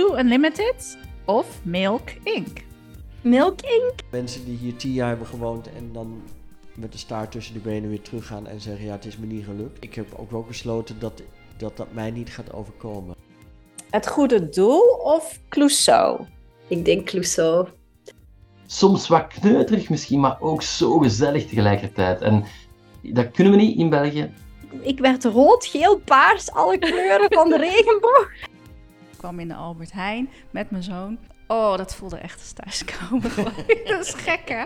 Two Unlimited of Milk Inc. Milk Inc. Mensen die hier tien jaar hebben gewoond en dan met de staart tussen de benen weer teruggaan en zeggen ja, het is me niet gelukt. Ik heb ook wel besloten dat dat, dat mij niet gaat overkomen. Het goede doel of Clouseau? Ik denk Clouseau. Soms wat kneuterig misschien, maar ook zo gezellig tegelijkertijd. En dat kunnen we niet in België. Ik werd rood, geel, paars, alle kleuren van de regenboog. Kwam in de Albert Heijn met mijn zoon. Oh, dat voelde echt als thuiskomen. dat is gek, hè?